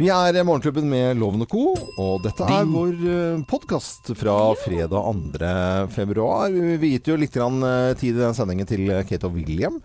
Vi er Morgenklubben med Loven og Co., og dette er vår podkast fra fredag 2. februar. Vi gitt jo litt grann, eh, tid i den sendingen til Kate og William,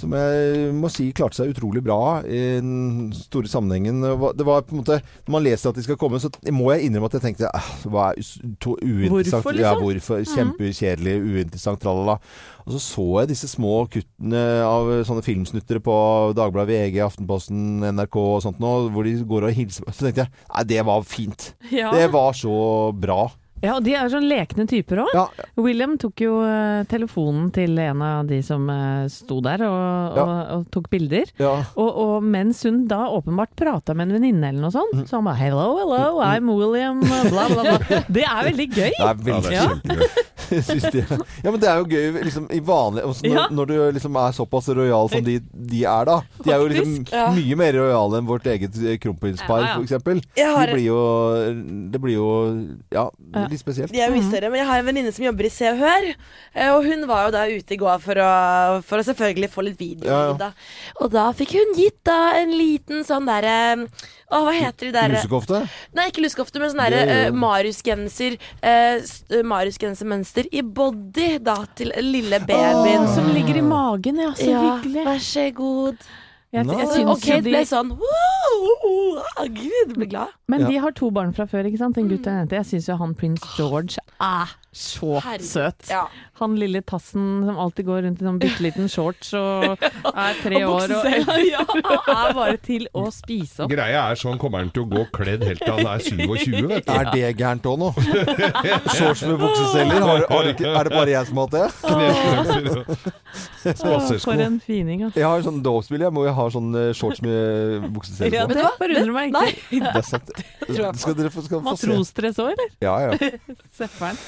som jeg må si klarte seg utrolig bra i den store sammenhengen. Det var- på en måte Når man leser at de skal komme, så må jeg innrømme at jeg tenkte ah, hva er uinteressant? Hvorfor, Ja, liksom? hvorfor? Kjempekjedelig, uinteressant, tralala. Og så så jeg disse små kuttene av sånne filmsnutter på Dagbladet, VG, Aftenposten, NRK og sånt nå, hvor de går og hilser. Så tenkte jeg nei, det var fint. Ja. Det var så bra. Ja, og de er sånn lekne typer òg. Ja, William tok jo eh, telefonen til en av de som eh, sto der og, og, og tok bilder. ja. Og, og mens hun da åpenbart prata med en venninne eller noe sånt, så han bare 'hello, hello, I'm William', bla, bla, bla. Det er veldig gøy. Det er veldig Ja. Det. Ja, men det er jo gøy liksom, i vanlig også når, Ja. når du liksom er såpass rojal som de, de er, da. De er jo liksom Ja. mye mer rojale enn vårt eget eh, kronprinspar, Ja, har- De blir jo Det blir jo Ja. Litt spesielt. De er jo mye større, men jeg har en venninne som jobber i Se og Hør. eh, Og hun var jo da ute i går for å, for å selvfølgelig få litt video. Ja, ja. Da. Og da fikk hun gitt da en liten sånn derre Å, hva heter de der Lusekofte? Nei, ikke lusekofte, men sånn derre er uh, Marius-genser. Uh, Marius-gensermønster i body, da, til lille babyen. Åh, Som ligger i magen, ja. Så ja, hyggelig. vær så god. Jeg, jeg Og syns Kate ble sånn wow, Gud, ble glad. Men Ja. de har to barn fra før, ikke sant? En gutt og en jente. Jeg syns jo han prins George er så Herregud. søt. Ja. Han lille tassen som alltid går rundt i sånn bitte liten shorts og er tre Og år og ja, er bare til å spise opp. Greia er sånn kommer han til å gå kledd helt til han er 27, vet du. Er det gærent òg nå? Shorts med det ikke, er det bare jeg som har hatt det? Spasersko. For en fining, altså. Jeg har sånn dåpsbil. Jeg må jo ha sånn eh, shorts med bukseseler Ja, det forundrer meg Nei. ikke. Det er sant. Skal dere få, skal få se. Matrosdress òg, eller? Ja, ja. Sefferen.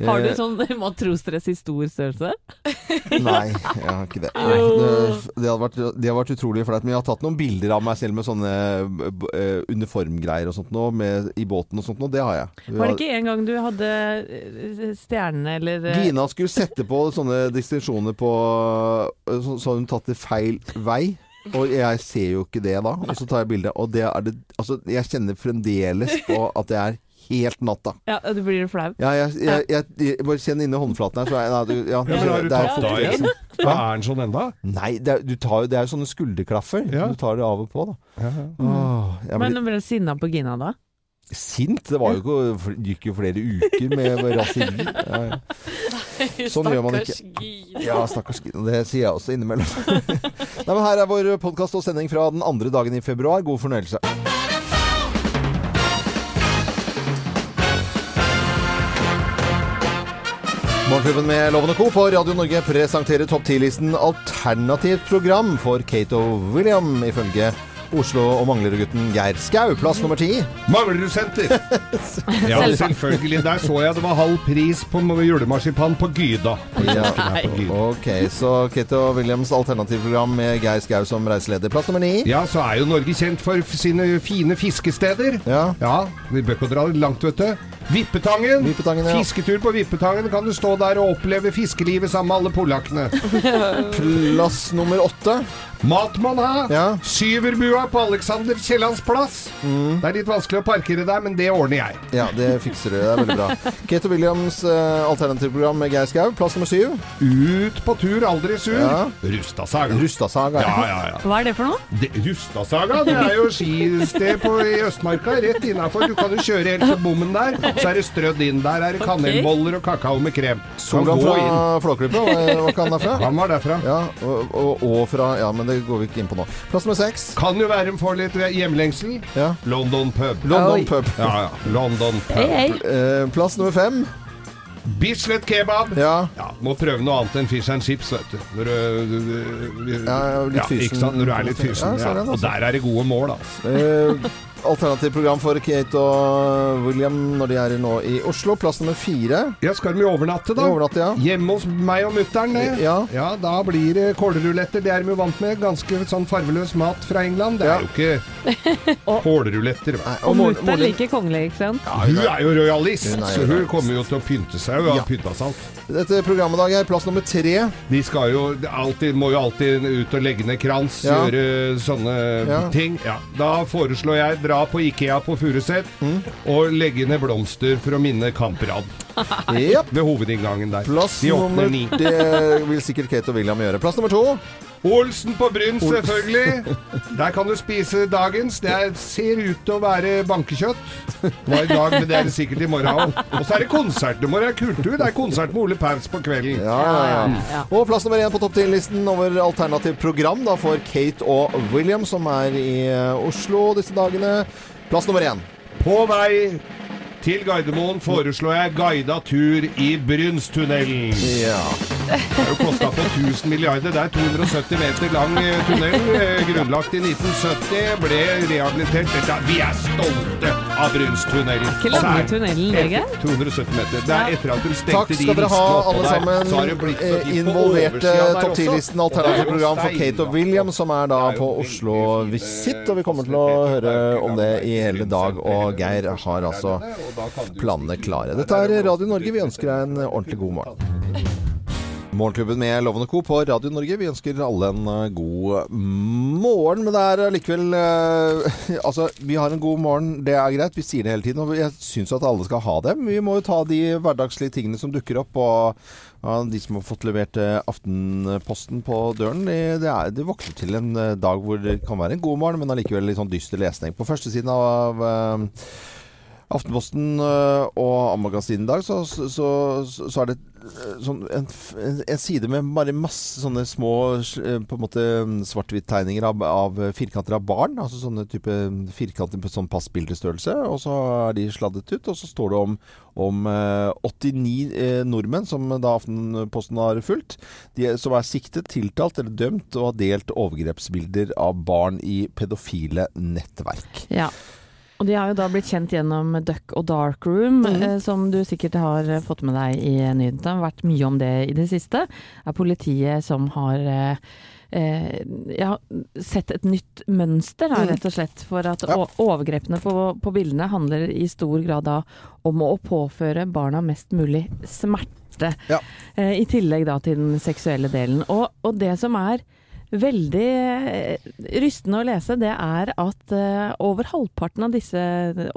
Har du Eh, sånn matrosdress i stor størrelse? Nei, jeg har ikke det. Nei, det, det, hadde vært, det har vært utrolig flaut. Men jeg har tatt noen bilder av meg selv med sånne uh, uniformgreier og sånt nå, med, i båten og sånt nå. Det har jeg. Var det ikke en gang du hadde stjernene eller eh, Gina skulle sette på sånne distinksjoner på Så, så hun tatt det feil vei. Og jeg ser jo ikke det da. Og så tar jeg bilde, og det er det Altså, jeg kjenner fremdeles på at det er helt natta. Ja, du blir flau. Ja, jeg, jeg, jeg, jeg bare kjenn inni håndflaten her, så er nei, du, ja, Ja, men har du det er tatt av igjen? Er den sånn enda? Nei, det er, du tar, det er jo sånne skulderklaffer. Ja. Du tar det av og på, da. Ja, ja. Åh, jeg Men blir ble du sinna på Gina da? sint. Det var jo ikke, gikk jo flere uker med raseri. Ja, ja. Sånn gjør man ikke. Stakkars Gina. Ja, stakkars Gina. Det sier jeg også innimellom. Nei, men her er vår podkast og sending fra den andre dagen i februar. God fornøyelse. Morgenklubben med Loven og Co. på Radio Norge presenterer topp 10-listen alternativt program for Kate William, ifølge Oslo- og Manglerudgutten Geir Skau. Plass nummer ti. Manglerudsenter! Ja, selvfølgelig. Der så jeg det var halv pris på julemarsipan på Gyda. Ja. Ok, så Kate og Williams alternativprogram med Geir Skau som reiseleder. Plass nummer ni. Ja, så er jo Norge kjent for sine fine fiskesteder. Ja. Ja, vi bør ikke dra langt, vet du. Vippetangen. Vippetangen, ja. Fisketur på Vippetangen. Kan du stå der og oppleve fiskelivet sammen med alle polakkene. Plass nummer åtte. Matmann her. Ja. Syverbua på Alexander Kiellands plass. Det er litt vanskelig å parkere der, men det ordner jeg. Ja, det fikser du. Det er veldig bra. Kate og Williams uh, alternativprogram med Geir Skau. Plass nummer syv. Ut på tur, aldri sur. Ja. Rustasaga. Rustasaga. Ja, ja, ja. Hva er det for noe? Det, Rustasaga, det er jo skisted på, i Østmarka, rett innafor. Du kan jo kjøre helt til bommen der, så er det strødd inn. Der er det kanelboller og kakao med krem. Solan fra. Flåklypa, hva hva kan han derfra? Han var derfra. Ja, og, og, og fra Ja, men det går vi ikke inn på nå. Plass nummer seks. Kan jo være får litt hjemlengsel. Ja. London pub. London pub. Ja, ja. London pub. Hei, hei. Eh, plass nummer fem. Bislett kebab. Ja. Ja, Må prøve noe annet enn fish and chips, vet du. Når du, du, du Ja, litt fysen. Ikke sant? Når du er litt fysen. Ja, Ja, sånn er Og altså. der er det gode mål, altså. Eh, alternativprogram for Kate og William når de er nå i Oslo. Plass nummer fire. Ja, skal de overnatte, da? Overnatte, ja. Hjemme hos meg og mutter'n, det. Ja. da blir det kålruletter. Det er de jo vant med. Ganske sånn farveløs mat fra England. Det Ja. er jo ikke kålruletter. Nei, Og mutter'n liker kongelig, ikke sant? Ja, hun er jo rojalist, Hun er jo så hun rojalist. kommer jo til å pynte seg. Hun har Ja. pynta seg alt. Dette programmet i dag er plass nummer tre. De skal jo alltid, må jo alltid ut og legge ned krans, Ja. gjøre sånne Ja. ting. Ja, da foreslår jeg dra på Ikea på Furuset og legge ned blomster for å minne Kamprad. Yep. Ved hovedinngangen der. Plass De åpner nummer ni. Det vil sikkert Kate og William gjøre. Plass nummer to. Olsen på Bryn, selvfølgelig. Der kan du spise dagens. Det er, ser ut til å være bankekjøtt. Var i dag, men det er det sikkert i morgen òg. Og så er det konsert. I morgen kultur. Det er konsert med Ole Paus på kvelden. Ja, ja, ja. Og plass nummer én på topp ti-listen over alternativ program da, for Kate og William, som er i eh, Oslo disse dagene. Plass nummer én. På vei til Gardermoen foreslår jeg guida tur i Brynstunnelen. Ja. Det har jo kosta på 1000 milliarder. Det er 270 meter lang eh, tunnel. eh, Grunnlagt i 1970. Ble rehabilitert. Dette, vi er stolte av Brynstunnelen. Ikke lange er tunnelen, Jørgen? 270 meter. Det er etter at hun stengte Takk skal dere ha, alle sammen. eh, Involverte topp 10-listen Og det er program for Kate og. William, som er da er på Oslo-visitt. Visit. Og vi kommer til å høre om det i hele dag. Og Geir har altså planene klare. Dette er Radio Norge. Vi ønsker deg en ordentlig god morgen. Morgenklubben med Loven og Co. på Radio Norge. Vi ønsker alle en eh, god morgen. Men det er allikevel eh, Altså, vi har en god morgen, det er greit. Vi sier det hele tiden. Og jeg syns at alle skal ha det. Vi må jo ta de hverdagslige tingene som dukker opp. Og ja, de som har fått levert eh, Aftenposten på døren, det, er, de vokser til en eh, dag hvor det kan være en god morgen, men allikevel litt sånn dyster lesning. På førstesiden av eh, Aftenposten øh, og A-magasinet i dag, så, så, så, er det øh, sånn en, en, side med bare masse sånne små øh, på en måte svart-hvitt-tegninger av, av firkanter av barn. Altså sånne type firkanter på sånn passbildestørrelse. Og så er de sladdet ut. Og så står det om, om øh, 89 øh, nordmenn som da Aftenposten har fulgt. De, som er siktet, tiltalt eller dømt og har delt overgrepsbilder av barn i pedofile nettverk. Ja. Og de har jo da blitt kjent gjennom Duck og Dark Room, eh, som du sikkert har eh, fått med deg i nyhetene. Det har vært mye om det i det siste. Det er politiet som har eh, eh, ja, sett et nytt mønster, da, rett og slett. For at Ja. overgrepene på, på bildene handler i stor grad da om å påføre barna mest mulig smerte. Ja. Eh, I tillegg da til den seksuelle delen. Og, og det som er veldig eh, rystende å lese, det er at uh, over halvparten av disse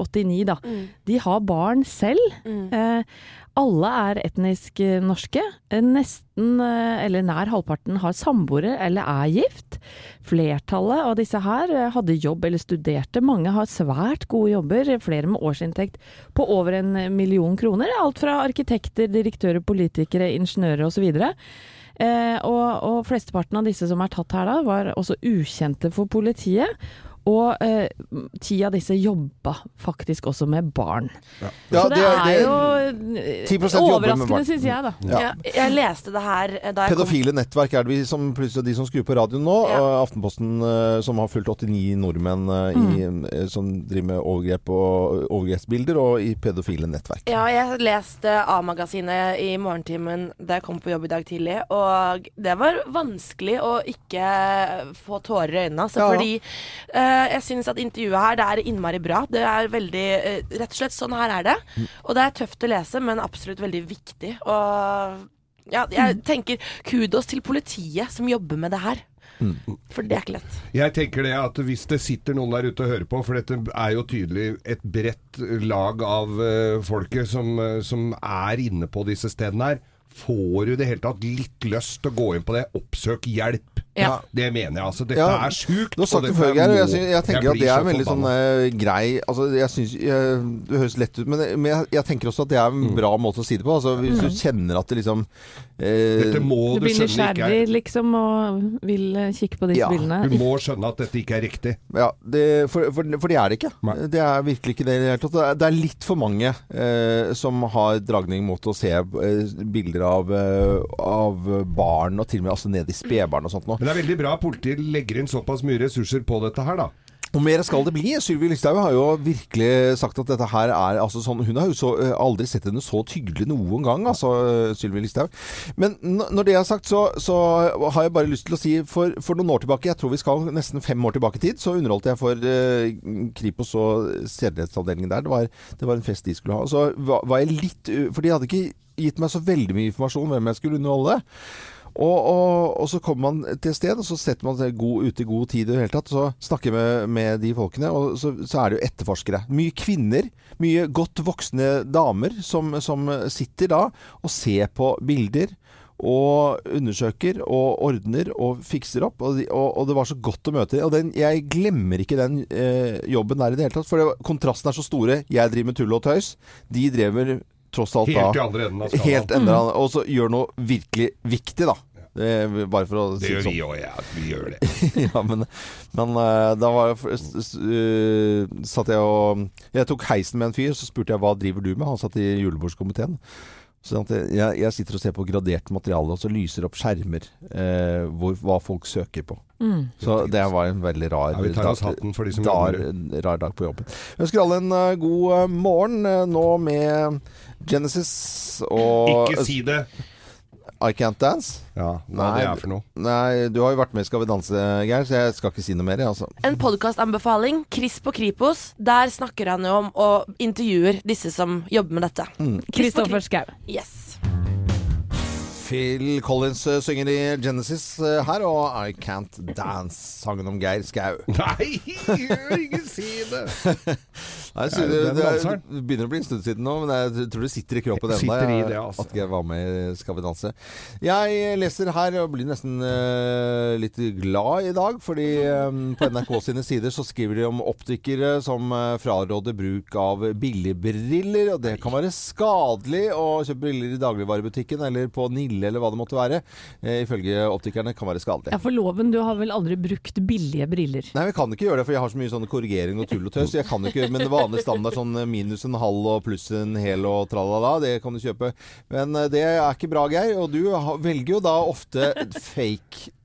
89, da, de har barn selv. Eh, alle er etnisk eh, norske. Eh, Nesten, eh, eller nær halvparten, har samboere eller er gift. Flertallet av disse her eh, hadde jobb eller studerte. Mange har svært gode jobber, flere med årsinntekt på over en million kroner. Alt fra arkitekter, direktører, politikere, ingeniører osv. Eh, og, og flesteparten av disse som er tatt her da, var også ukjente for politiet. Og eh, ti av disse jobba faktisk også med barn. Ja, Så det, det er- er, jo 10% jobber med barn. overraskende, syns jeg, da. Ja. Jeg, jeg leste det her eh, da jeg kom Pedofile nettverk er det vi som, plutselig de som skrur på radioen nå. Ja. og Aftenposten eh, som har fulgt 89 nordmenn eh, i, mm. som driver med overgrep og overgrepsbilder, og i pedofile nettverk. Ja, jeg leste A-magasinet i morgentimen da jeg kom på jobb i dag tidlig, og det var vanskelig å ikke få tårer i øynene. Altså, Ja. Fordi eh, jeg syns at intervjuet her det er innmari bra. Det er veldig eh, Rett og slett sånn her er det. Og det er tøft å lese, men absolutt veldig viktig. Og ja, jeg tenker kudos til politiet som jobber med det her. For det er ikke lett. Jeg tenker det at hvis det sitter noen der ute og hører på, for dette er jo tydelig et bredt lag av eh, folket som, eh, som er inne på disse stedene her, får du i det hele tatt litt lyst til å gå inn på det, oppsøk hjelp. Ja. Det mener jeg. altså. Dette Ja, er sjukt. Nå snakket før, Geir, jeg, jeg tenker at det er veldig sånn eh, grei altså, jeg synes, jeg, Det høres lett ut, men, men jeg, jeg tenker også at det er en Mm. bra måte å si det på. Altså, hvis du kjenner at det liksom uh, Dette må Du du blir skjønne ikke nysgjerrig, er liksom, og vil eh, kikke på disse Ja, bildene. Du må skjønne at dette ikke er riktig. Ja, det, for, for, for det er det ikke. Nei. Det er virkelig ikke det i det hele tatt. Det er- litt for mange uh, som har dragning mot å se eh, bilder av, eh, av barn, og til og med altså ned i spedbarn og sånt noe. Men det er veldig bra at politiet legger inn såpass mye ressurser på dette her, da. Og mer skal det bli. Sylvi Listhaug har jo virkelig sagt at dette her er altså sånn Hun har jo så, eh, aldri sett henne så tydelig noen gang, altså eh, Sylvi Listhaug. Men når det er sagt, så, så har jeg bare lyst til å si for, for noen år tilbake, jeg tror vi skal nesten fem år tilbake i tid, så underholdt jeg for eh, Kripos og sedelighetsavdelingen der. Det var, det var en fest de skulle ha. Og så var, var jeg litt For de hadde ikke gitt meg så veldig mye informasjon om hvem jeg skulle underholde. Og, og, og så kommer man til et sted, og så setter man seg god, i god tid i det hele tatt. Så snakker med, med de folkene, og så, så er det jo etterforskere. Mye kvinner. Mye godt voksne damer som, som sitter da og ser på bilder og undersøker og ordner og fikser opp. Og, de, og, og det var så godt å møte dem. Og den, jeg glemmer ikke den eh, jobben der i det hele tatt. For det, kontrasten er så store. Jeg driver med tull og tøys. De driver tross alt Helt i da andre enden av skalaen. Helt enda, Og så gjør noe virkelig viktig, da. Det, bare for å Det si gjør det vi sånn. òg, ja. Vi gjør det. ja, men, men eh, da var jeg, eh, satt jeg og Jeg tok heisen med en fyr, så spurte jeg hva driver du med? Han satt i julebordskomiteen. Så at jeg, jeg sitter og ser på gradert materiale, og så lyser opp skjermer eh, hvor, hva folk søker på. Mm. Så det var en veldig rar, Ja, dag- dar, rar dag på jobben. Jeg ønsker alle en uh, god eh, morgen uh, nå med Genesis og Ikke si det! I Can't Dance. Ja, hva Nei, det er for noe. Nei, du har jo vært med i Skal vi danse, Geir, så jeg skal ikke si noe mer. jeg, Altså. En podkastanbefaling. Chris på Kripos. Der snakker han jo om og intervjuer disse som jobber med dette. Kristoffer Schou. Yes. Phil Collins eh, synger i Genesis eh, her, og I Can't Dance, sangen om Geir Skau. Nei, ikke si det! Nei, det, det, er- det begynner å bli en stund siden nå, men jeg tror det sitter i kroppen ennå. altså. At Geir var med i Skal vi danse. Jeg leser her og blir nesten uh, litt glad i dag, fordi um, på NRK sine sider så skriver de om optikere som uh, fraråder bruk av billigbriller, og det kan være skadelig å kjøpe briller i dagligvarebutikken eller på Nille eller hva det måtte være. Eh, ifølge optikerne kan være skadelig. Ja, for loven, du har vel aldri brukt billige briller? Nei, vi kan ikke gjøre det, for jeg har så mye sånn korrigering og tull og tøys. Jeg kan ikke, Men det vanlige standard sånn minus en halv og pluss en hel og tralala, det kan du kjøpe. Men eh, det er ikke bra, Geir. Og du velger jo da ofte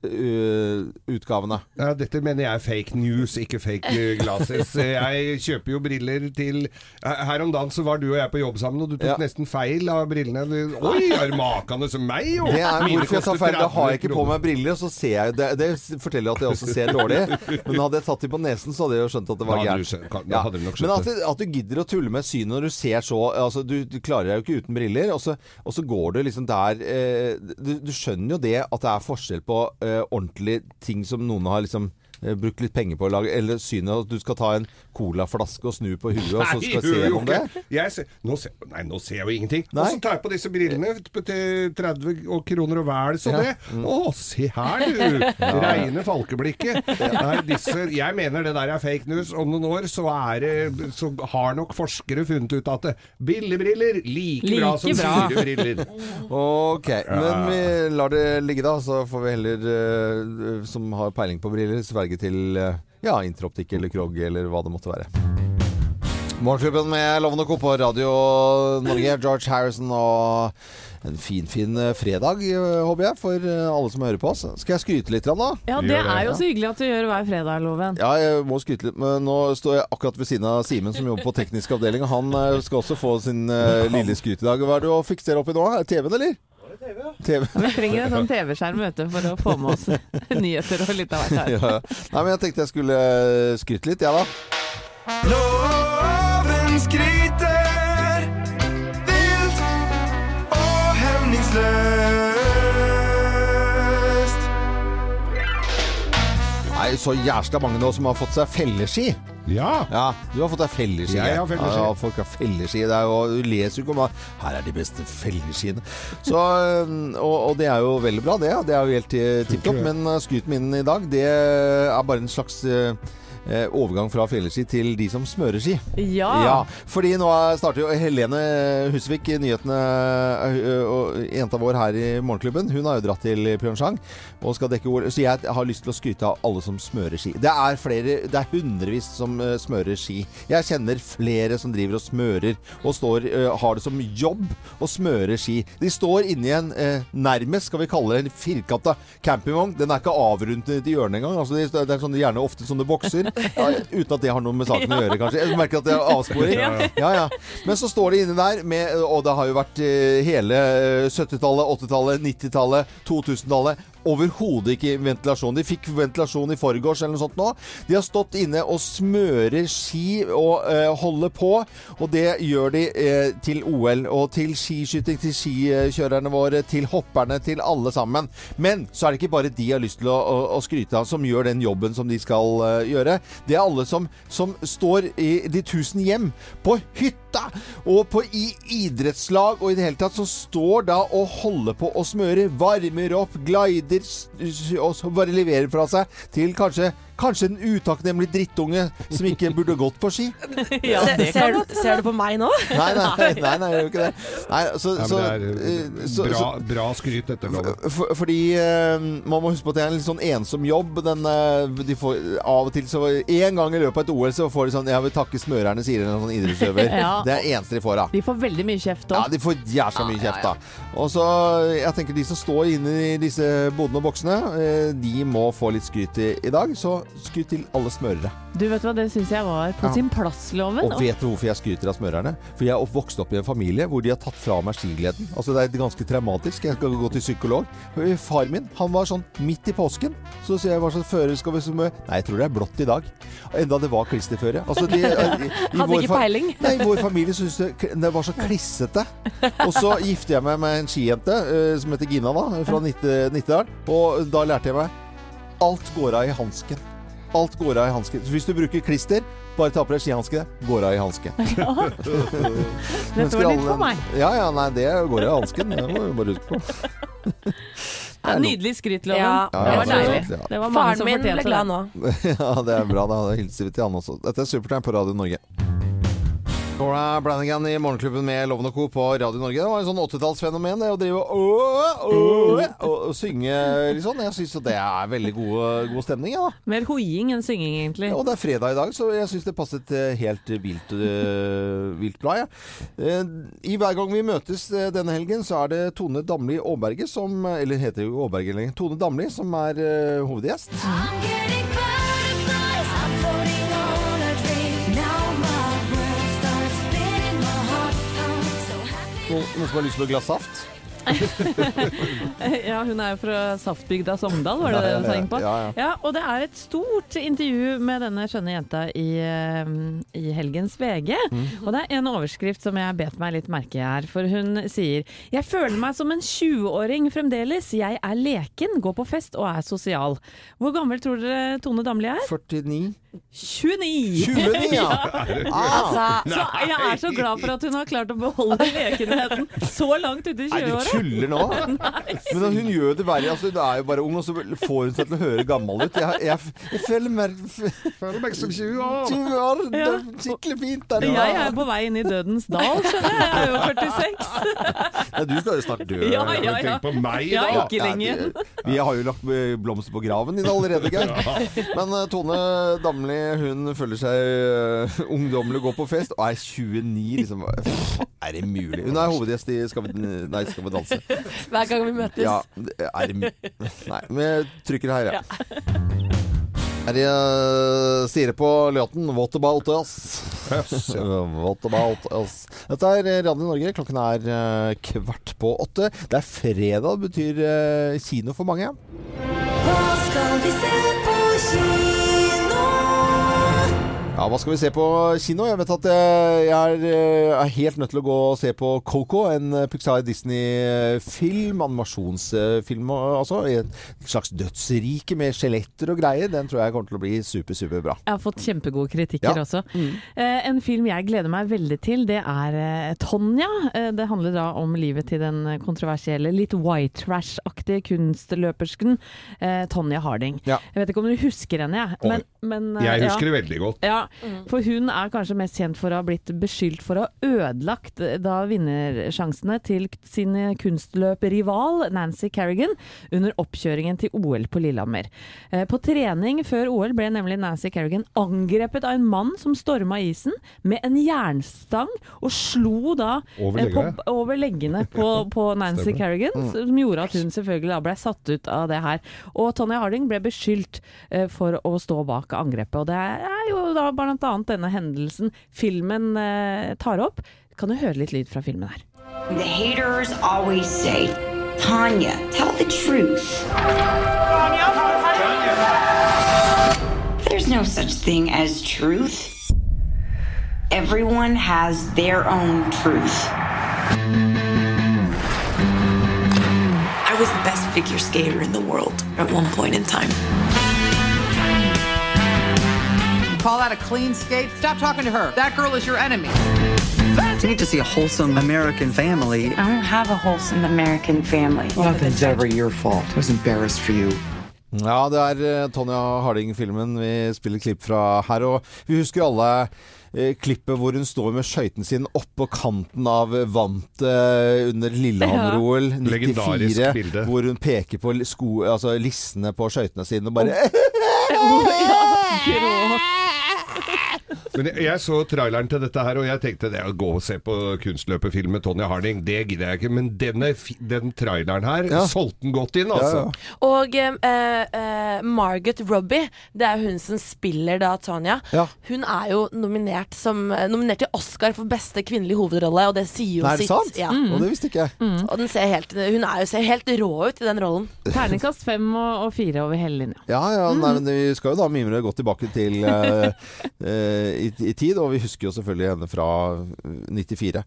fake-utgavene. Ja, dette mener jeg er fake news, ikke fake eh, glasses. Jeg kjøper jo briller til Her om dagen så var du og jeg på jobb sammen, og du tok Ja. nesten feil av brillene. Oi, er makende som meg? Jo? det er hvorfor jeg tar feil. Da har jeg ikke på meg briller, og så ser jeg Det, det forteller at jeg også ser dårlig. Men hadde jeg tatt dem på nesen, så hadde jeg jo skjønt at det var gærent. Men at, at du gidder å tulle med synet når du ser så altså, du, du klarer deg jo ikke uten briller, og så, og så går du liksom der eh, du, du skjønner jo det at det er forskjell på eh, ordentlige ting som noen har liksom brukt litt penger på å lage, eller synet at du skal ta en colaflaske og snu på huet, og så skal se om det. Jeg ser, nå, ser, nei, nå ser jeg jo ingenting. Nei. Og så tar jeg på disse brillene til 30 og kroner og vel, så Ja. det. Å, se her du! Reine falkeblikket. Nei, disse, jeg mener det der er fake news. Om noen år så, er så har nok forskere funnet ut at det, billigbriller like, bra som bra. dyre briller. Ok, men vi lar det ligge da, så får vi heller, eh, som har peiling på briller, sverge til eh, ja, Interoptikk eller Krog eller hva det måtte være. Morgenklubben med Loven og Co. på Radio Norge. George Harrison og en finfin fin eh, fredag, eh, håper jeg, for alle som hører på oss. Skal jeg skryte litt, da? Ja, det er jo så hyggelig at du gjør hver fredag, Loven. Ja, jeg må skryte litt, men nå står jeg akkurat ved siden av Simen som jobber på teknisk avdeling, han skal også få sin lille skryt i dag. Hva er det du fikser oppi nå? Er det TV-en, eller? TV. Vi trenger en sånn TV-skjerm for å få med oss nyheter og litt av hvert her. Ja. Nei, men jeg tenkte jeg skulle eh, skryte litt, jeg ja, da. Loven skryter vilt og hemningsløst. Nei, så jævla mange nå som har fått seg felleski. Ja. Ja, du har fått deg felleski. Jeg har felleski. Ja, folk har felleski. Jo, du leser jo ikke om at her er de beste felleskiene. Så, og, og det er jo veldig bra, det. Det er jo helt eh, tipp topp. Men eh, skryten min i dag, det er bare en slags eh, overgang fra fjelleski til de som smører ski. Ja. Ja, fordi nå starter jo Helene Husvik, nyhetene, øh, og jenta vår her i Morgenklubben, hun har jo dratt til Pyeongchang og skal dekke OL. Så jeg har lyst til å skryte av alle som smører ski. Det er flere, det er hundrevis som øh, smører ski. Jeg kjenner flere som driver og smører, og står, har det som jobb å smøre ski. De står inni en nærmest, skal vi kalle det, en firkanta campingvogn. Den er ikke avrundet i hjørnet engang. Altså, det er sånn, gjerne ofte sånne bokser, ja, uten at det har noe med saken å gjøre, kanskje. Jeg merker at det er avsporing. Ja, ja. Men så står det inni der med Og det har jo vært eh, hele eh, 70-tallet, 80-tallet, 90-tallet, 2000-tallet. Overhodet ikke ventilasjon. De fikk ventilasjon i forgårs eller noe sånt nå. De har stått inne og smører ski og eh, holder på, og det gjør de eh, til OL og til skiskyting, til skikjørerne våre, til hopperne, til alle sammen. Men så er det ikke bare de har lyst til å, å, å skryte av, som gjør den jobben som de skal eh, gjøre. Det er alle som, som står i de tusen hjem, på hytta og på, i idrettslag og i det hele tatt, som står da og holder på å smøre, varmer opp, glider s- og så bare leverer fra seg til kanskje Kanskje en utakknemlig drittunge som ikke burde gått på ski? Ja, det ser, kan du, ser du på meg nå? Nei, nei, nei, nei, jeg gjør ikke det. Nei, så, Nei, så, det er eh, eh, så- bra, så- bra skryt, dette, For, for, fordi uh, man må huske på at det er en litt sånn ensom jobb. Den, uh, de får, av og til så En gang i løpet av et OL så får de sånn 'Jeg vil takke smørerne', sier en sånn idrettsutøver. Ja. Det er eneste de får av. De får veldig mye kjeft Ja, de får jævla mye kjeft, da. Og så, jeg tenker De som står inne i disse bodene og boksene, eh, de må få litt skryt i, i dag. Så skryt til alle smørere. Du vet hva, det syns jeg var på Ja. sin plass, Loven. Og vet du hvorfor jeg skryter av smørerne? For jeg er vokst opp i en familie hvor de har tatt fra meg skigleden. Altså Det er ganske traumatisk. Jeg skal gå til psykolog. Far min han var sånn midt i påsken. Så sier jeg hva slags fører skal vi smøre? Nei, jeg tror det er blått i dag. Enda det var klisterføre. Altså, de, i, i Hadde ikke peiling. Nei, i vår familie syntes det, det var så klissete. Og så gifter jeg meg med en skijente uh, som heter Gina, da, fra Nitte- Nittedal. Og da lærte jeg meg alt går av i hansken. Alt går av i hansken. Hvis du bruker klister, bare ta på deg skihanske. Går av i hansken. Dette var litt for meg. Ja, ja, nei, det går av i hansken. Det må du bare huske på. Ja, nydelig skryt, Loven. Ja, det var deilig. ja. Det var mange Faren som min ble fortjente glad det. nå. Ja, det er bra. Da hilser vi til han også. Dette er Supertime på Radio Norge. Nora Branigan i Morgenklubben med Loven og Co. på Radio Norge. Det var en sånn 80-tallsfenomen, det å drive og, og, og, synge litt sånn. Jeg syns det er veldig god, god stemning, ja. Mer hoiing enn synging, egentlig. Og det er fredag i dag, så jeg syns det passet eh, helt vilt, eh, vilt bra. Ja. Eh, I hver gang vi møtes denne helgen, så er det Tone Damli Aaberge som Eller heter jo Aaberge lenger. Tone Damli som er hovedgjest. I'm Noen, noen som har lyst på et glass saft? Ja, hun er jo fra Saftbygda Sogndal, var det det du sa inn på? Ja, ja. Ja, og det er et stort intervju med denne skjønne jenta i, eh, i helgens VG. Mm. Og det er en overskrift som jeg bet meg litt merke i her. For hun sier Jeg føler meg som en 20-åring fremdeles. Jeg er leken, går på fest og er sosial. Hvor gammel tror dere Tone Damli er? 49 29! 29, ja! Ah, Altså, Så jeg er så glad for at hun har klart å beholde lekenheten så langt ute i 20-åra. tuller nå? Men hun gjør det verre. Altså, hun er jo bare ung, og så får hun seg til å høre gammel ut. Jeg, jeg, jeg føler meg Føler meg som 20 år. 20 år. Det er skikkelig fint der. Jeg er på vei inn i dødens dal, skjønner jeg. Jeg er jo 46. Ja, du skal jo snart dø. Ja, ja, ja. Tenk på meg, Ja, ikke lenge. vi har jo lagt blomster på graven din allerede, Geir. Men eh, Tone Damli hun føler seg uh, ungdommelig, går på fest og er 29. Liksom. Er det mulig? Hun er hovedgjest i Skal vi, nei, skal vi danse. hver gang vi møtes. Ja, er det Nei, vi trykker her, ja. Her uh, sier det på låten 'What about us'? What about us? Dette er Radio Norge. Klokken er eh, kvart på åtte. Det er fredag, det betyr eh, kino for mange. Hva skal vi se på kino? Ja, hva skal vi se på kino? Jeg vet at jeg er, eh, er helt nødt til å gå og se på Coco, en eh, Pixar Disney-film, animasjonsfilm altså. i Et slags dødsrike med skjeletter og greier. Den tror jeg kommer til å bli super, super bra. Jeg har fått kjempegode kritikker Ja. også. Eh, en film jeg gleder meg veldig til, det er eh, Tonja. Eh, det handler da om livet til den kontroversielle, litt white trash-aktige kunstløpersken eh, Tonja Harding. Ja. Jeg vet ikke om du husker henne, jeg. Men, men, eh, Jeg ja. husker det veldig godt. Ja, for hun er kanskje mest kjent for å ha blitt beskyldt for å ha ødelagt eh, da vinnersjansene til sin kunstløperrival Nancy Kerrigan under oppkjøringen til OL på Lillehammer. Eh, På trening før OL ble nemlig Nancy Kerrigan angrepet av en mann som storma isen med en jernstang og slo da Over eh, leggene? over leggene på, på Nancy Carrigan, Kerrigan, som gjorde at hun selvfølgelig da ble satt ut av det her. Og Tonje Harding ble beskyldt for å stå bak angrepet. Og det er jo da blant annet denne hendelsen filmen eh, tar opp. Kan du høre litt lyd fra filmen her? The haters always say Tanya, tell the truth. There's no such thing as truth. Everyone has their own truth. I was the best figure skater in the world at one point in time. Call that a clean skate? Stop talking to her. That girl is your enemy. You need to see a wholesome American family. I don't have a wholesome American family. Nothing's ever your fault. I was embarrassed for you. Ja, det er eh, Tonja Harding-filmen vi spiller klipp fra her. Og vi husker jo alle eh, klippet hvor hun står med skøyten sin oppå kanten av vantet eh, under Lillehammer-OL 94. Legendarisk bilde. Hvor hun peker på sko, altså lissene på skøytene sine og bare tirou. É. Men jeg, jeg så traileren til dette her, og jeg tenkte det å gå og se på kunstløperfilm med Tonja Harding, det gidder jeg ikke. Men denne, den traileren her Ja. solgte den godt inn, altså. Ja, ja. Og eh, eh, Margaret Robbie, det er hun som spiller da Tonja. Ja. Hun er jo nominert, som, nominert til Oscar for beste kvinnelige hovedrolle, og det sier jo Nei, er det sitt. sant? Ja. Og det visste ikke jeg. Og den ser helt, hun er jo ser helt rå ut i den rollen. Terningkast fem og, og fire over hele linja. Ja, ja, nei, men vi skal jo da mimre godt tilbake til eh, eh, i, i tid, og vi husker jo selvfølgelig henne fra eh, 94.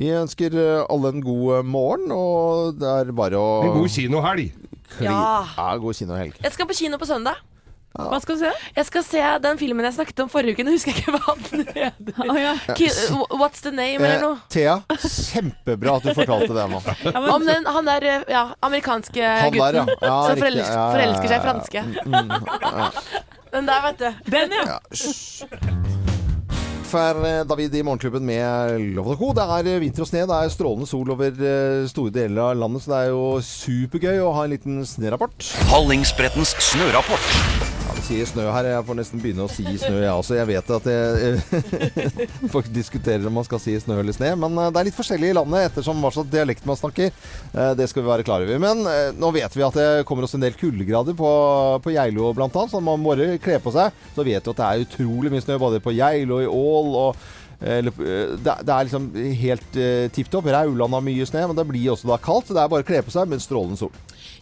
Vi ønsker eh, alle en god eh, morgen, og det er bare å En god kinohelg. kli- Ja. ja, god kinohelg. Jeg skal på kino på søndag. Hva skal du se? Jeg skal se den filmen jeg snakket om forrige uke. Nå husker jeg ikke hva den heter. Oh, ja. What's the name, eller Eh, noe? Thea, kjempebra at du fortalte det nå. Ja, men, Om den, han der eh, ja, amerikanske Han der, ja. gutten ja som riktig. forelsker, Ja, ja, ja, forelsker seg i ja. franske. Mm, Den der, vet du. den, ja. For eh, David i Morgenklubben med Lov og Co. Det er eh, vinter og sne. Det er strålende sol over eh, store deler av landet, så det er jo supergøy å ha en liten snørapport. Hallingsbrettens snørapport. Sier snø her. Jeg får nesten begynne å si snø, jeg også. Jeg vet at jeg Folk diskuterer om man skal si snø eller sne, men eh, det er litt forskjellig i landet ettersom hva slags dialekt man snakker. Eh, Det skal vi være klar over. Men eh, nå vet vi at det kommer oss en del kuldegrader på, på Geilo annet, så man må bare kle på seg. Så vet du at det er utrolig mye snø både på Geilo og i Ål. og eh, det, er liksom helt uh, tipp topp. Rauland har mye snø, men det blir også da kaldt. Så det er bare å kle på seg med strålende sol.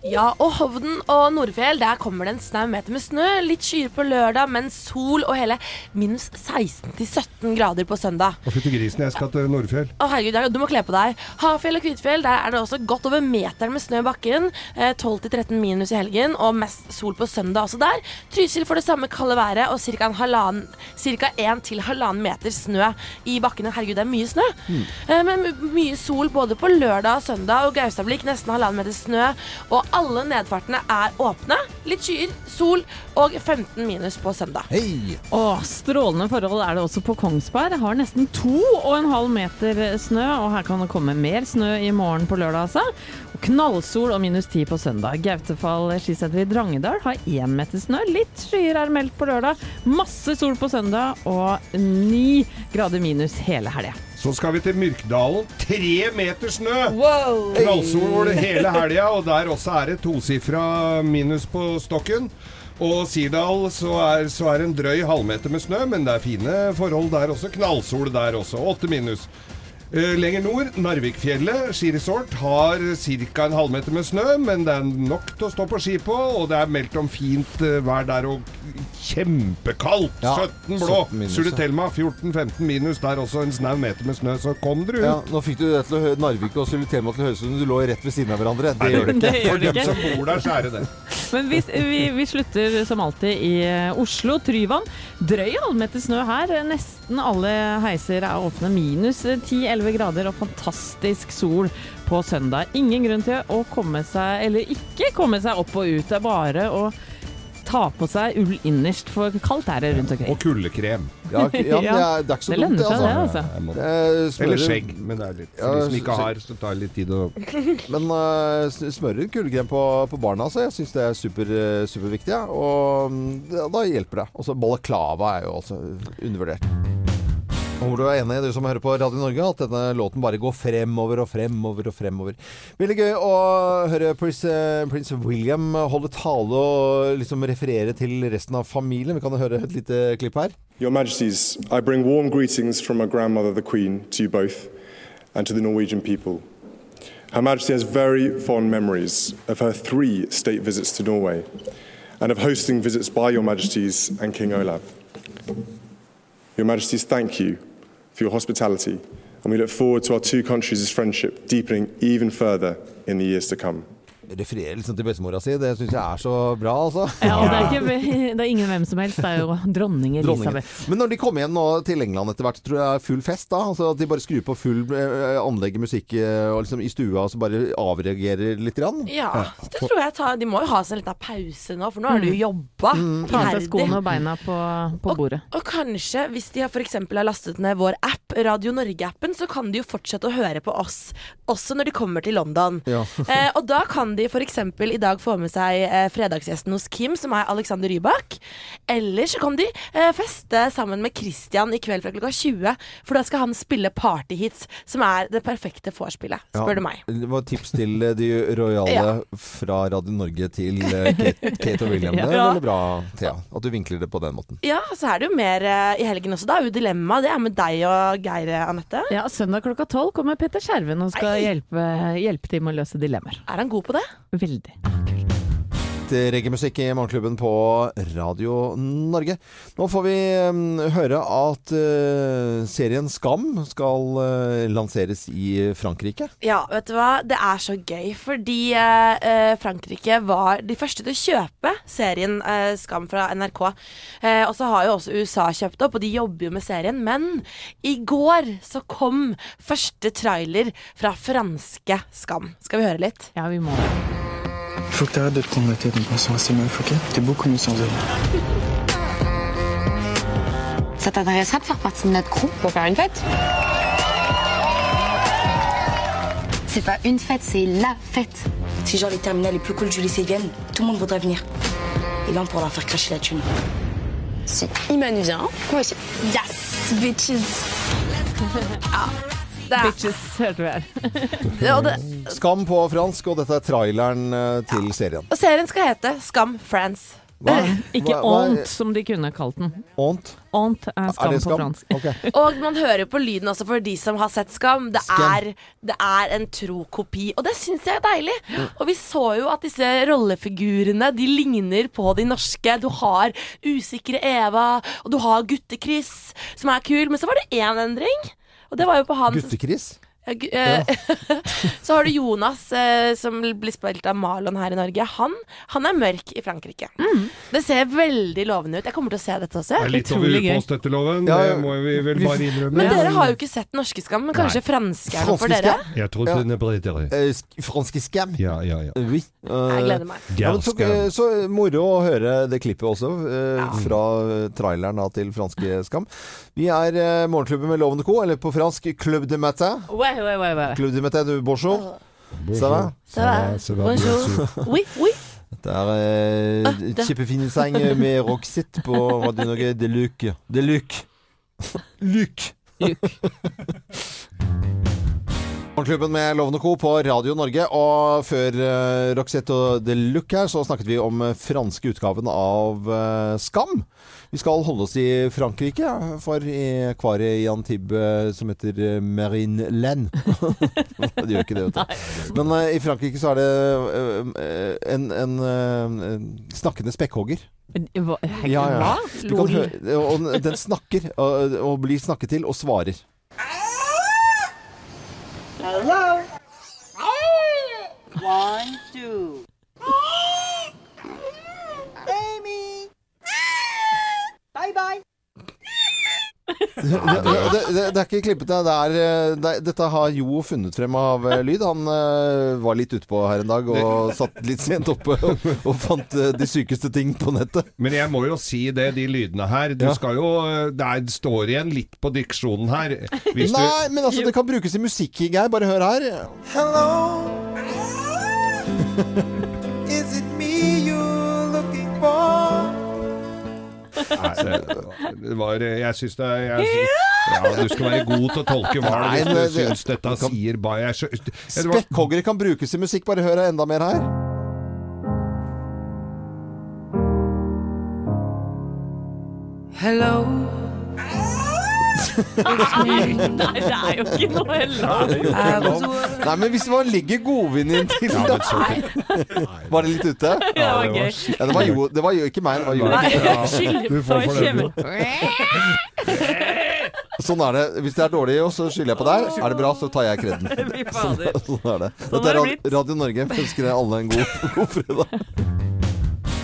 Ja, og Hovden og Nordfjell, der kommer det en snau meter med snø. Litt skyer på lørdag, men sol og hele minus 16-17 grader på søndag. Og fytti grisen, jeg skal til Nordfjell. Å herregud, du må kle på deg. Hafjell og Kvitfjell, der er det også godt over meteren med snø i bakken. Eh, 12-13 minus i helgen, og mest sol på søndag også der. Trysil får det samme kalde været, og ca. 1 til halvannen meter snø i bakkene. Herregud, det er mye snø. Mm. men mye sol både på lørdag og søndag, og Gaustablikk nesten halvannen meter snø. Og alle nedfartene er åpne. Litt skyer, sol og 15 minus på søndag. Hei! Åh, strålende forhold er det også på Kongsberg. Har nesten to og en halv meter snø, og her kan det komme mer snø i morgen på lørdag, altså. Knallsol og minus ti på søndag. Gautefall skisenter i Drangedal har én meter snø. Litt skyer er meldt på lørdag. Masse sol på søndag og ni grader minus hele helga. Så skal vi til Myrkdalen. Tre meter snø! Knallsol hele helga, og der også er det tosifra minus på stokken. Og Sirdal så er, så er det en drøy halvmeter med snø, men det er fine forhold der også. Knallsol der også. Åtte minus. Eh, lenger nord, Narvikfjellet skiresort har ca. en halvmeter med snø, men det er nok til å stå på ski på, og det er meldt om fint eh, vær der og kjempekaldt. Ja, 17 blå. 17 minus, ja. Sulitelma 14-15 minus der også, en snau meter med snø, så kom dere ut. Ja, nå fikk du det til å høre Narvik og Sulitelma til å høres ut som du lå rett ved siden av hverandre. Det gjør det ikke. For dem som bor der, så er det det. Men vi, vi, vi slutter som alltid i eh, Oslo. Tryvann. Drøy halvmeter snø her. Nesten alle heiser er åpne. Minus 10-11 grader og fantastisk sol på søndag. Ingen grunn til å komme seg, eller ikke komme seg opp og ut. Det er bare å ta på seg ull innerst, for kaldt er det rundt omkring. Og kuldekrem. Ja, ja, det, er, det er ikke så Det dumt, det. Altså. altså. Det smører- Eller skjegg, men det er litt For Ja, de som ikke har, så tar det litt tid å Men uh, smører kulekrem på, på barna, så jeg syns det er super, superviktig. Ja. Og mm, da, da hjelper det. Og så balaklava er jo også undervurdert. Hvor du er enig, du som hører på Radio Norge, at denne låten bare går fremover og fremover og fremover. Veldig gøy å høre Prince, eh, Prince William holde tale og liksom referere til resten av familien. Vi kan høre et lite klipp her. Your Majesties, I bring warm greetings from my grandmother, the Queen, to you both and to the Norwegian people. Her Majesty has very fond memories of her three state visits to Norway and of hosting visits by Your Majesties and King Olav. Your Majesties, thank you for your hospitality, and we look forward to our two countries' friendship deepening even further in the years to come. Refererer liksom til bestemora si. Det syns jeg er så bra, altså. Ja, og det er, ikke, det er ingen hvem som helst, det er jo dronning Dronningen. Elisabeth. Men når de kommer igjen nå til England etter hvert, tror jeg det er full fest da? Altså At de bare skrur på full eh, anlegg musikk eh, og liksom i stua og så bare avreagerer litt? Grann? Ja, det tror jeg tar De må jo ha seg en liten pause nå, for nå har de jo jobba. Mm. Ta av seg skoene og beina på, på bordet. Og kanskje, hvis de for eksempel har lastet ned vår app, Radio Norge-appen, så kan de jo fortsette å høre på oss, også når de kommer til London. Ja. eh, og da kan de f.eks. i dag få med seg eh, fredagsgjesten hos Kim, som er Alexander Rybak. Eller så kan de eh, feste sammen med Christian i kveld fra klokka 20, for da skal han spille partyhits, som er det perfekte vorspielet, spør Ja. du meg. Det var tips til eh, de rojale Ja. fra Radio Norge til eh, Kate, Kate og William. Det er Ja. veldig bra, Thea, at du vinkler det på den måten. Ja, så er det jo mer eh, i helgen også. Da er jo dilemmaet. Det er med deg og Geir, Anette. Ja, Søndag klokka tolv kommer Petter Skjerven og skal hjelpe, hjelpe til med å løse dilemmaer. Er han god på det? Veldig. Reggaemusikk i Morgenklubben på Radio Norge. Nå får vi mm, høre at eh, serien Skam skal eh, lanseres i Frankrike. Ja, vet du hva? Det er så gøy, fordi eh, Frankrike var de første til å kjøpe serien Skam fra NRK. Eh, og så har jo også USA kjøpt opp, og de jobber jo med serien. Men i går så kom første trailer fra franske Skam. Skal vi høre litt? Ja, vi må. Faut que t'arrêtes de te prendre la tête en pensant à ces meufs, ok T'es beaucoup mieux sans elles. Ça t'intéresserait de faire partie de notre crew pour faire une fête? C'est pas une fête, c'est la fête. Si genre les terminales les plus cool du lycée viennent, tout le monde voudrait venir. Et là, on pourra leur faire cracher la thune. Si Iman vient, moi aussi. Yes, bitches. Bitches, hørte vi her. Ja, og, det, Skam på fransk, og dette er traileren eh, til serien. og serien skal hete Skam France. Hva? Ikke Hva- hva ont, som de kunne kalt den. Ont? Ont er Er skam det på skam? fransk. Ok. Og man hører på lyden også for de som har sett Skam. Det er, det er en tro kopi, og det syns jeg er deilig. Og vi så jo at disse rollefigurene De ligner på de norske. Du har usikre Eva, og du har Gutte-Chris, som er kul. Men så var det én endring, og det var jo på hans Guttekris? Ja, eh, så har du Jonas, eh, som blir spilt av Marlon her i Norge. Han, han er mørk i Frankrike. Det ser veldig lovende ut. Jeg kommer til å se dette også. Det er litt over upåstøtteloven, Ja, det må vi vel bare innrømme. Men dere har jo ikke sett norske Skam, men kanskje Nei. franske er det for dere? Jeg tror Ja. den er bredere. Franske Skam? Ja, ja, ja. Oui. Eh, Jeg gleder meg. Ja, så, så moro å høre det klippet også, eh, fra traileren da, til franske Skam. Vi er Morgenklubben med Lovende Co., eller på fransk Club de Matin. Ouais, ouais, ouais, ouais. Club de Matin, du, bonjour. Ça va? Ça va? Ça va, Bonjour. bien sûr. Oui, oui. Det er eh, Ah, det- kjempefin sang med Roxette på Radio Norge. De Luc. De Luc. Luc. Morgenklubben med Lovende Co. på Radio Norge. Og før uh, Roxette og The Look her, så snakket vi om uh, franske utgaven av uh, Skam. Vi skal holde oss i Frankrike, ja, for i akvariet i Antibes som heter Marine Len. det gjør ikke det, vet du. Men i Frankrike så er det en, en eh, snakkende spekkhogger. Hva? Ja, ja. Du kan høre, og den snakker og, og blir snakket til og svarer. Hello. One, two. Amy. Bye bye. Det, det, det, det er ikke klippete. Det det, dette har Jo funnet frem av eh, lyd. Han uh, var litt utpå her en dag og satt litt sent oppe og, og fant uh, de sykeste ting på nettet. Men jeg må jo si det, de lydene her. Du Ja. skal jo Det er- står igjen litt på diksjonen her. Hvis du- Nei, men altså, det kan brukes i musikk, Geir. Bare hør her. Hello. Nei, det, var Jeg syns det er jeg, Ja, du skal være god til å tolke hva Nei, du det- syns dette sier bare kan brukes i musikk. Bare hør enda mer her. Hello. Nei, det er jo ikke noe heller. Nei, men hvis man legger godviljen til da Var det litt ute? Ja, det var gøy. Ja, det, var jo, det var jo ikke meg, det var jo Nei, Ja, du får for. Sånn er det. Hvis det er dårlig, så skylder jeg på deg. Er det bra, så tar jeg kreden. Sånn. Sånn er det. Sånn Dette er. Radio Norge. Ønsker alle en god, god fredag.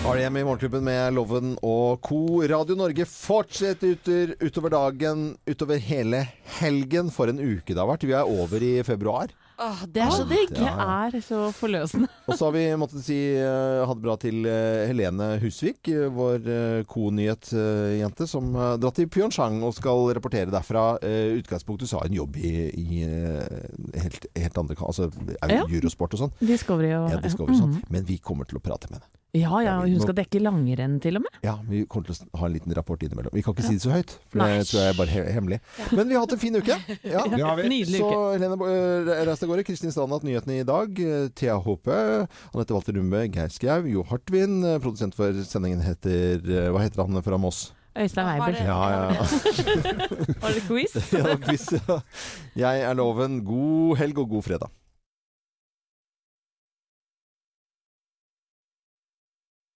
REM i Morgenklubben med Loven og co. Radio Norge fortsetter utover dagen, utover hele helgen. For en uke det har vært. Vi er over i februar. Åh, det er så digg. Det er så forløsende. Og så har vi måttet si eh, ha det bra til eh, Helene Husvik, eh, vår konyhetjente, som har dratt til Pyeongchang og skal rapportere derfra. Uh, utgangspunktet sa en jobb i, i helt, helt andre Altså er Ja. Eurosport og sånn. Discovery og Ja, Discovery og sånn. -hmm. Men vi kommer til å prate med henne. Ja, ja, hun skal dekke langrenn til og med. Ja, vi kommer til å ha en liten rapport innimellom. Vi kan ikke si det så høyt, for Nei. det tror jeg er bare he hemmelig. Men vi har hatt en fin uke. Ja. Det har vi. Nydelig Så. Helene reis reis av gårde. Kristin Strand hatt nyhetene i dag. Thea Håpe, Anette Walter Rumbe, Geir Skau, Jo Hartvin. Produsent for sendingen heter eh, Hva heter han fra Moss? Øystein Weibel. det? Ja, ja. Var det quiz? ja, quiz, ja. Jeg er Loven. God helg og god fredag.